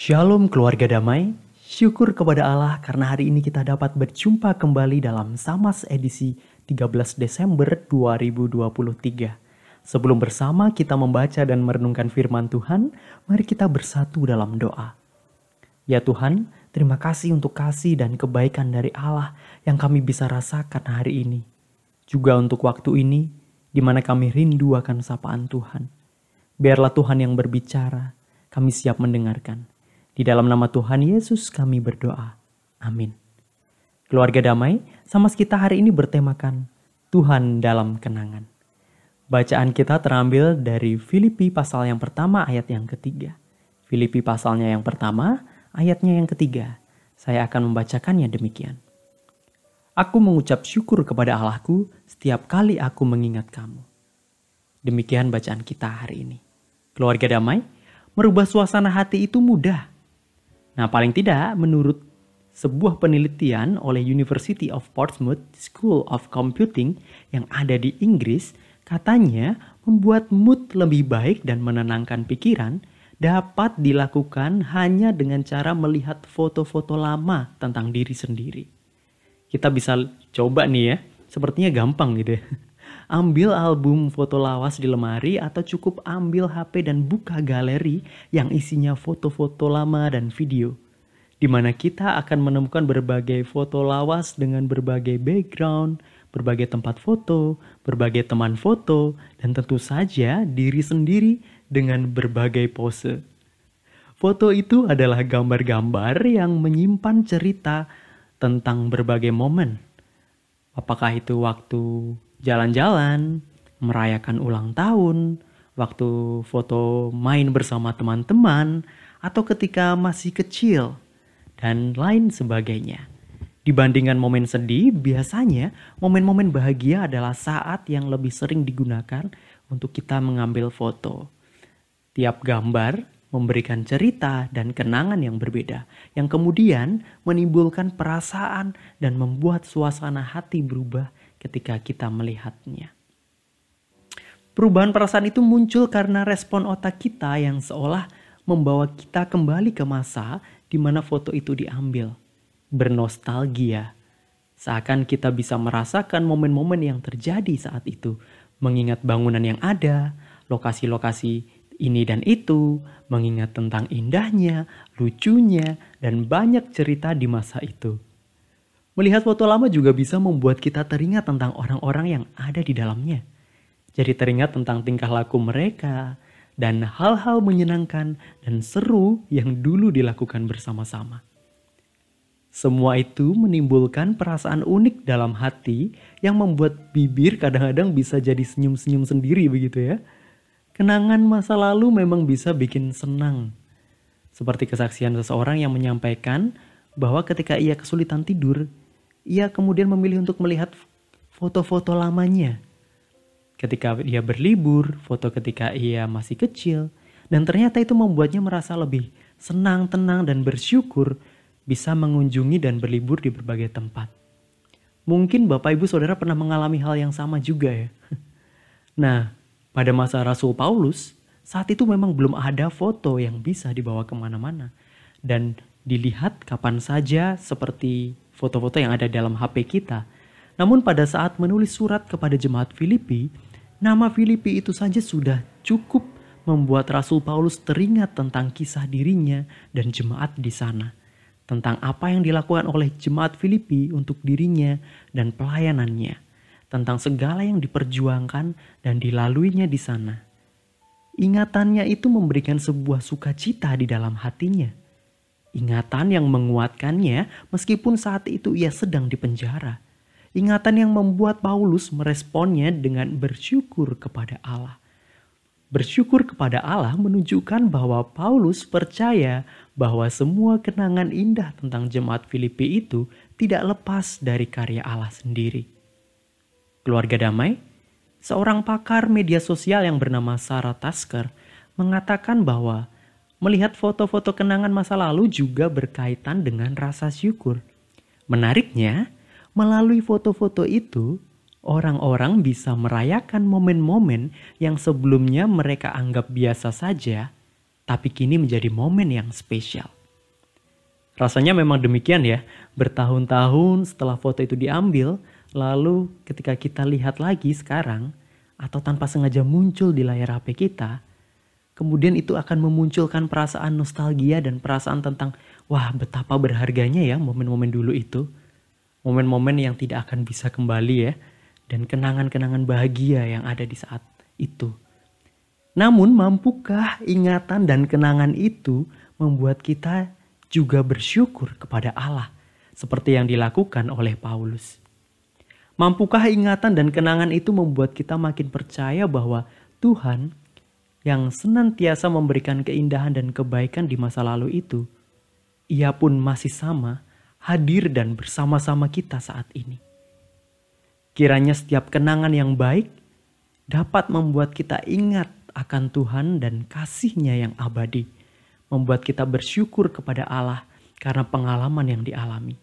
Shalom keluarga damai, syukur kepada Allah karena hari ini kita dapat berjumpa kembali dalam Samas edisi 13 Desember 2023. Sebelum bersama kita membaca dan merenungkan firman Tuhan, mari kita bersatu dalam doa. Ya Tuhan, terima kasih untuk kasih dan kebaikan dari Allah yang kami bisa rasakan hari ini. Juga untuk waktu ini, di mana kami rindu akan sapaan Tuhan. Biarlah Tuhan yang berbicara, kami siap mendengarkan. Di dalam nama Tuhan Yesus kami berdoa. Amin. Keluarga damai, sama kita hari ini bertemakan Tuhan dalam kenangan. Bacaan kita terambil dari Filipi pasal yang pertama ayat yang ketiga. Filipi pasalnya yang pertama, ayatnya yang ketiga. Saya akan membacakannya demikian. Aku mengucap syukur kepada Allahku setiap kali aku mengingat kamu. Demikian bacaan kita hari ini. Keluarga damai, merubah suasana hati itu mudah Nah, paling tidak menurut sebuah penelitian oleh University of Portsmouth School of Computing yang ada di Inggris, katanya membuat mood lebih baik dan menenangkan pikiran dapat dilakukan hanya dengan cara melihat foto-foto lama tentang diri sendiri. Kita bisa coba nih ya, sepertinya gampang gitu ya. Ambil album foto lawas di lemari atau cukup ambil HP dan buka galeri yang isinya foto-foto lama dan video. Di mana kita akan menemukan berbagai foto lawas dengan berbagai background, berbagai tempat foto, berbagai teman foto, dan tentu saja diri sendiri dengan berbagai pose. Foto itu adalah gambar-gambar yang menyimpan cerita tentang berbagai momen. Apakah itu waktu jalan-jalan, merayakan ulang tahun, waktu foto main bersama teman-teman, atau ketika masih kecil, dan lain sebagainya. Dibandingkan momen sedih, biasanya momen-momen bahagia adalah saat yang lebih sering digunakan untuk kita mengambil foto. Tiap gambar memberikan cerita dan kenangan yang berbeda, yang kemudian menimbulkan perasaan dan membuat suasana hati berubah ketika kita melihatnya. Perubahan perasaan itu muncul karena respon otak kita yang seolah membawa kita kembali ke masa di mana foto itu diambil. Bernostalgia. Seakan kita bisa merasakan momen-momen yang terjadi saat itu. Mengingat bangunan yang ada, lokasi-lokasi ini dan itu, mengingat tentang indahnya, lucunya, dan banyak cerita di masa itu. Melihat foto lama juga bisa membuat kita teringat tentang orang-orang yang ada di dalamnya. Jadi teringat tentang tingkah laku mereka dan hal-hal menyenangkan dan seru yang dulu dilakukan bersama-sama. Semua itu menimbulkan perasaan unik dalam hati yang membuat bibir kadang-kadang bisa jadi senyum-senyum sendiri begitu ya. Kenangan masa lalu memang bisa bikin senang. Seperti kesaksian seseorang yang menyampaikan bahwa ketika ia kesulitan tidur, ia kemudian memilih untuk melihat foto-foto lamanya. Ketika ia berlibur, foto ketika ia masih kecil, dan ternyata itu membuatnya merasa lebih senang, tenang, dan bersyukur bisa mengunjungi dan berlibur di berbagai tempat. Mungkin Bapak Ibu Saudara pernah mengalami hal yang sama juga ya. Nah, pada masa Rasul Paulus, saat itu memang belum ada foto yang bisa dibawa ke mana-mana. Dan dilihat kapan saja seperti foto-foto yang ada dalam HP kita. Namun pada saat menulis surat kepada jemaat Filipi, nama Filipi itu saja sudah cukup membuat Rasul Paulus teringat tentang kisah dirinya dan jemaat di sana. Tentang apa yang dilakukan oleh jemaat Filipi untuk dirinya dan pelayanannya. Tentang segala yang diperjuangkan dan dilaluinya di sana. Ingatannya itu memberikan sebuah sukacita di dalam hatinya Ingatan yang menguatkannya meskipun saat itu ia sedang dipenjara. Ingatan yang membuat Paulus meresponnya dengan bersyukur kepada Allah. Bersyukur kepada Allah menunjukkan bahwa Paulus percaya bahwa semua kenangan indah tentang jemaat Filipi itu tidak lepas dari karya Allah sendiri. Keluarga damai, seorang pakar media sosial yang bernama Sarah Tasker mengatakan bahwa Melihat foto-foto kenangan masa lalu juga berkaitan dengan rasa syukur. Menariknya, melalui foto-foto itu, orang-orang bisa merayakan momen-momen yang sebelumnya mereka anggap biasa saja, tapi kini menjadi momen yang spesial. Rasanya memang demikian ya, bertahun-tahun setelah foto itu diambil, lalu ketika kita lihat lagi sekarang, atau tanpa sengaja muncul di layar HP kita, kemudian itu akan memunculkan perasaan nostalgia dan perasaan tentang, wah betapa berharganya ya momen-momen dulu itu. Momen-momen yang tidak akan bisa kembali ya, dan kenangan-kenangan bahagia yang ada di saat itu. Namun mampukah ingatan dan kenangan itu membuat kita juga bersyukur kepada Allah seperti yang dilakukan oleh Paulus? Mampukah ingatan dan kenangan itu membuat kita makin percaya bahwa Tuhan yang senantiasa memberikan keindahan dan kebaikan di masa lalu itu, ia pun masih sama hadir dan bersama-sama kita saat ini. Kiranya setiap kenangan yang baik dapat membuat kita ingat akan Tuhan dan kasihnya yang abadi. Membuat kita bersyukur kepada Allah karena pengalaman yang dialami.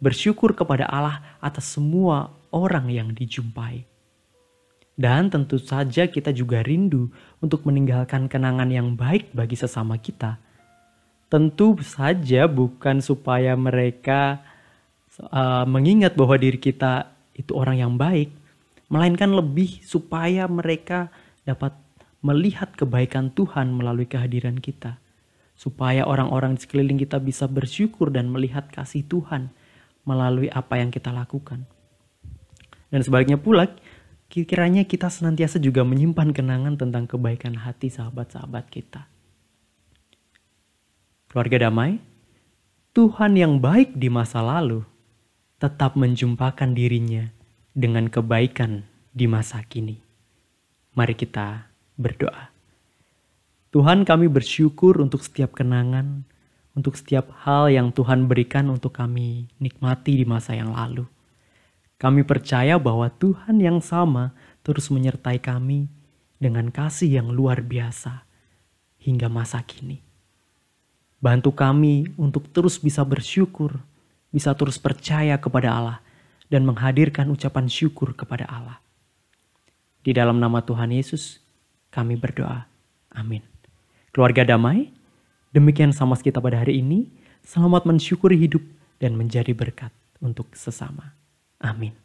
Bersyukur kepada Allah atas semua orang yang dijumpai. Dan tentu saja kita juga rindu untuk meninggalkan kenangan yang baik bagi sesama kita. Tentu saja bukan supaya mereka uh, mengingat bahwa diri kita itu orang yang baik, melainkan lebih supaya mereka dapat melihat kebaikan Tuhan melalui kehadiran kita, supaya orang-orang di sekeliling kita bisa bersyukur dan melihat kasih Tuhan melalui apa yang kita lakukan. Dan sebaliknya pula, kiranya kita senantiasa juga menyimpan kenangan tentang kebaikan hati sahabat-sahabat kita. Keluarga damai, Tuhan yang baik di masa lalu tetap menjumpakan dirinya dengan kebaikan di masa kini. Mari kita berdoa. Tuhan kami bersyukur untuk setiap kenangan, untuk setiap hal yang Tuhan berikan untuk kami nikmati di masa yang lalu. Kami percaya bahwa Tuhan yang sama terus menyertai kami dengan kasih yang luar biasa hingga masa kini. Bantu kami untuk terus bisa bersyukur, bisa terus percaya kepada Allah, dan menghadirkan ucapan syukur kepada Allah. Di dalam nama Tuhan Yesus, kami berdoa. Amin. Keluarga damai, demikian sama kita pada hari ini. Selamat mensyukuri hidup dan menjadi berkat untuk sesama. Amin.